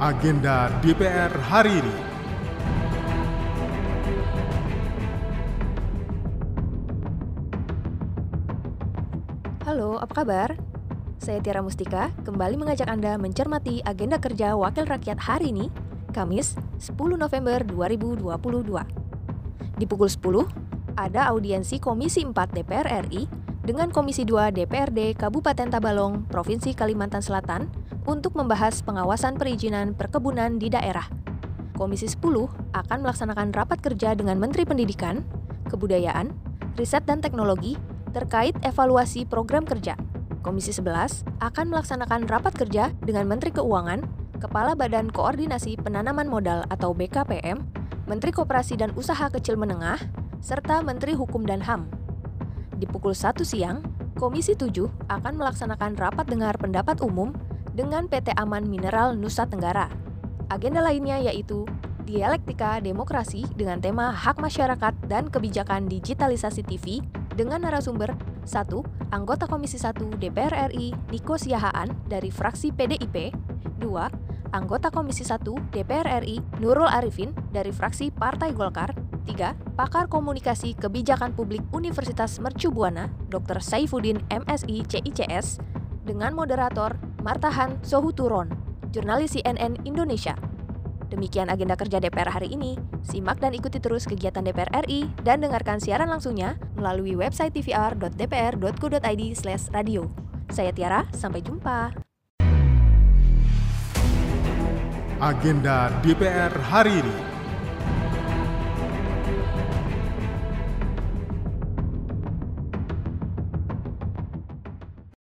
agenda DPR hari ini. Halo, apa kabar? Saya Tiara Mustika, kembali mengajak Anda mencermati agenda kerja Wakil Rakyat hari ini, Kamis 10 November 2022. Di pukul 10, ada audiensi Komisi 4 DPR RI dengan Komisi 2 DPRD Kabupaten Tabalong, Provinsi Kalimantan Selatan untuk membahas pengawasan perizinan perkebunan di daerah. Komisi 10 akan melaksanakan rapat kerja dengan Menteri Pendidikan, Kebudayaan, Riset dan Teknologi terkait evaluasi program kerja. Komisi 11 akan melaksanakan rapat kerja dengan Menteri Keuangan, Kepala Badan Koordinasi Penanaman Modal atau BKPM, Menteri Koperasi dan Usaha Kecil Menengah, serta Menteri Hukum dan HAM. Di pukul 1 siang, Komisi 7 akan melaksanakan rapat dengar pendapat umum dengan PT Aman Mineral Nusa Tenggara. Agenda lainnya yaitu dialektika demokrasi dengan tema hak masyarakat dan kebijakan digitalisasi TV dengan narasumber 1. Anggota Komisi 1 DPR RI Niko Siahaan dari fraksi PDIP 2. Anggota Komisi 1 DPR RI Nurul Arifin dari fraksi Partai Golkar 3. Pakar Komunikasi Kebijakan Publik Universitas Mercu Buana Dr. Saifuddin MSI CICS dengan moderator Martahan Sohuturon, jurnalis CNN Indonesia. Demikian agenda kerja DPR hari ini. Simak dan ikuti terus kegiatan DPR RI dan dengarkan siaran langsungnya melalui website tvr.dpr.go.id/radio. Saya Tiara, sampai jumpa. Agenda DPR hari ini.